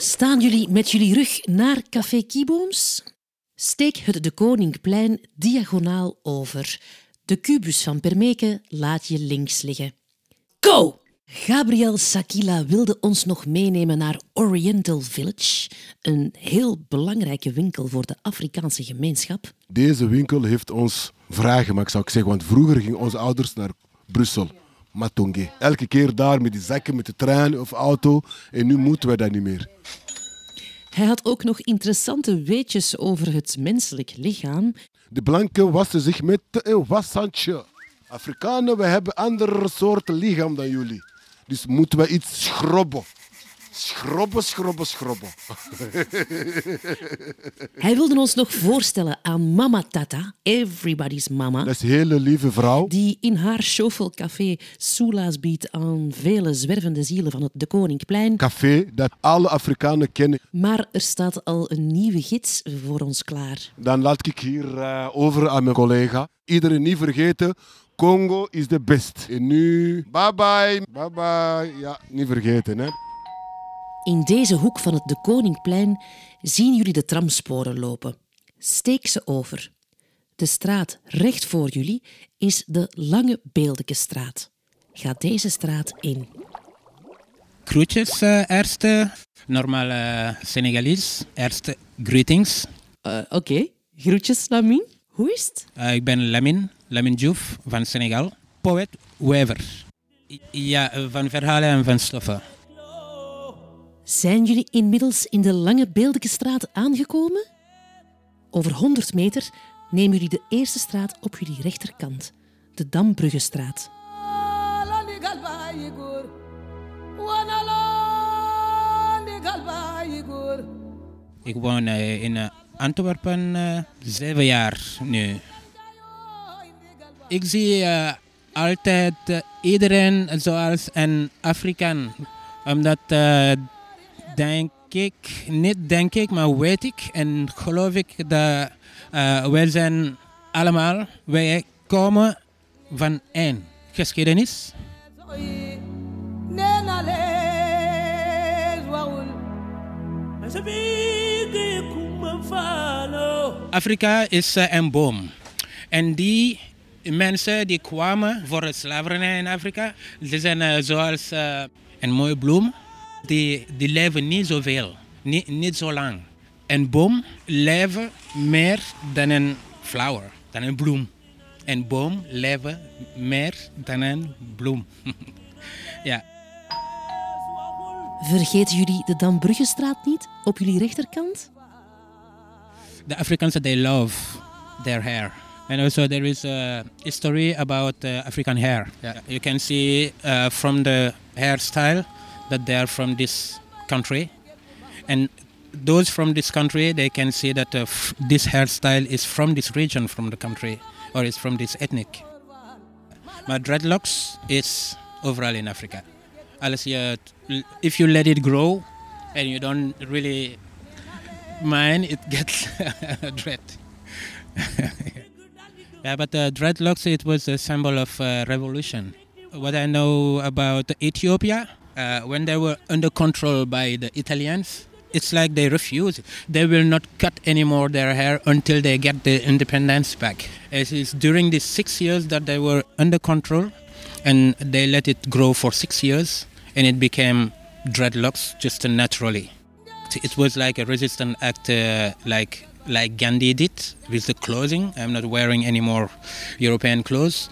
Staan jullie met jullie rug naar Café Kiebooms? Steek het de Koningplein diagonaal over. De kubus van Permeke laat je links liggen. Go! Gabriel Sakila wilde ons nog meenemen naar Oriental Village, een heel belangrijke winkel voor de Afrikaanse gemeenschap. Deze winkel heeft ons vrijgemaakt, zou ik zeggen. Want vroeger gingen onze ouders naar Brussel, Matonge. Elke keer daar met die zakken, met de trein of auto. En nu moeten we dat niet meer. Hij had ook nog interessante weetjes over het menselijk lichaam. De blanken wassen zich met een washandje. Afrikanen, we hebben andere soorten lichaam dan jullie. Dus moeten we iets schrobben. Schrobben, schrobben, schrobben. Hij wilde ons nog voorstellen aan Mama Tata, everybody's mama. Dat is een hele lieve vrouw. Die in haar Café soelaas biedt aan vele zwervende zielen van het De Koningplein. Café dat alle Afrikanen kennen. Maar er staat al een nieuwe gids voor ons klaar. Dan laat ik hier uh, over aan mijn collega. Iedereen niet vergeten, Congo is de best. En nu, bye bye, bye bye. Ja, niet vergeten hè. In deze hoek van het De Koningplein zien jullie de tramsporen lopen. Steek ze over. De straat recht voor jullie is de Lange Beeldeke straat. Ga deze straat in. Groetjes, uh, eerste. Normaal uh, Senegalese. Eerste, greetings. Uh, Oké, okay. groetjes Lamin. Hoe is het? Uh, ik ben Lamin, Lamin Diouf van Senegal. Poet, wever. Ja, van verhalen en van stoffen. Zijn jullie inmiddels in de Lange Beeldeke aangekomen? Over 100 meter nemen jullie de eerste straat op jullie rechterkant, de Dambruggestraat. Ik woon uh, in uh, Antwerpen uh, zeven jaar nu. Ik zie altijd iedereen zoals een Afrikaan. Omdat denk ik, niet denk ik, maar weet ik en geloof ik dat uh, wij zijn allemaal, wij komen van één geschiedenis. Afrika is uh, een boom. En die mensen die kwamen voor het slavernij in Afrika, ze zijn uh, zoals een mooie bloem die, die leven niet zoveel, niet, niet zo lang. Een boom leven meer dan een flower, dan een bloem. Een boom leven meer dan een bloem. ja. Vergeten jullie de Dambruggestraat niet op jullie rechterkant? The Africans they love their hair. And also there is a story about uh, African hair. Yeah. You can see uh, from the hairstyle that they are from this country. And those from this country, they can see that uh, this hairstyle is from this region, from the country, or is from this ethnic. My dreadlocks is overall in Africa. Unless you, if you let it grow and you don't really mind, it gets dread. yeah, but uh, dreadlocks, it was a symbol of uh, revolution. What I know about Ethiopia, uh, when they were under control by the Italians, it's like they refuse. They will not cut anymore their hair until they get the independence back. It is during these six years that they were under control, and they let it grow for six years, and it became dreadlocks just naturally. It was like a resistance act, uh, like like Gandhi did with the clothing. I'm not wearing any more European clothes.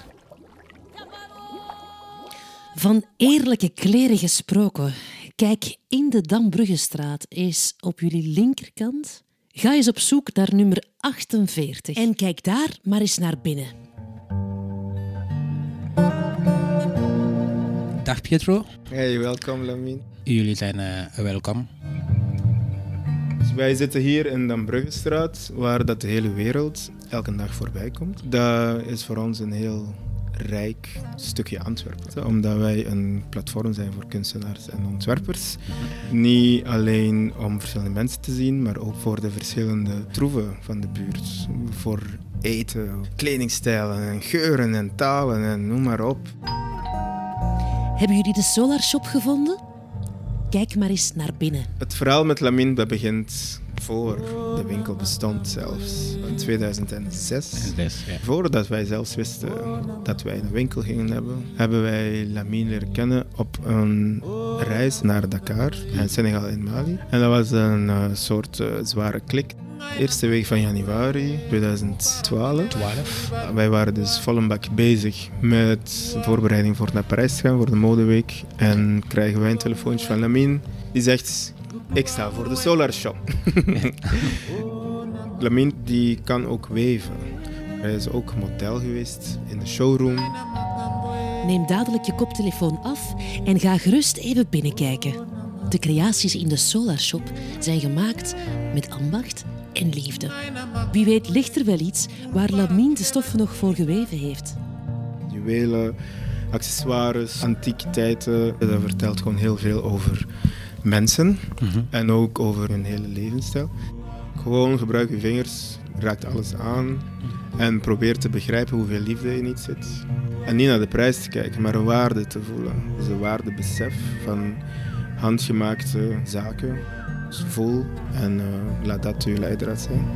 Van eerlijke kleren gesproken. Kijk, in de Dambruggestraat is op jullie linkerkant. Ga eens op zoek naar nummer 48 en kijk daar maar eens naar binnen. Dag Pietro. Hey, welkom Lamin. Jullie zijn uh, welkom. Dus wij zitten hier in de Dambruggestraat, waar dat de hele wereld elke dag voorbij komt. Dat is voor ons een heel rijk stukje Antwerpen. Omdat wij een platform zijn voor kunstenaars en ontwerpers. Niet alleen om verschillende mensen te zien, maar ook voor de verschillende troeven van de buurt. Voor eten, kledingstijlen en geuren en talen en noem maar op. Hebben jullie de Solar Shop gevonden? Kijk maar eens naar binnen. Het verhaal met Lamine dat begint voor de winkel bestond zelfs. In 2006. Yes, ja. Voordat wij zelfs wisten dat wij een winkel gingen hebben, hebben wij Lamine leren kennen op een reis naar Dakar en Senegal en Mali. En dat was een eh, soort eh, zware klik. Eerste week van januari 2012. 12. Wij waren dus vol een bak bezig met de voorbereiding voor naar Parijs te gaan, voor de modeweek. En krijgen wij een telefoontje van Lamine. Die zegt, ik sta voor de Solar Shop. Lamine die kan ook weven. Hij is ook model geweest in de showroom. Neem dadelijk je koptelefoon af en ga gerust even binnenkijken. De creaties in de Solar Shop zijn gemaakt met ambacht en liefde. Wie weet ligt er wel iets waar Lamine de stoffen nog voor geweven heeft. Juwelen, accessoires, antiekiteiten. Dat vertelt gewoon heel veel over mensen en ook over hun hele levensstijl. Gewoon gebruik je vingers, raakt alles aan en probeer te begrijpen hoeveel liefde in iets zit. En niet naar de prijs te kijken, maar een waarde te voelen. Dus een waardebesef van handgemaakte zaken. Dus voel en eh, laat dat je leidraad zijn.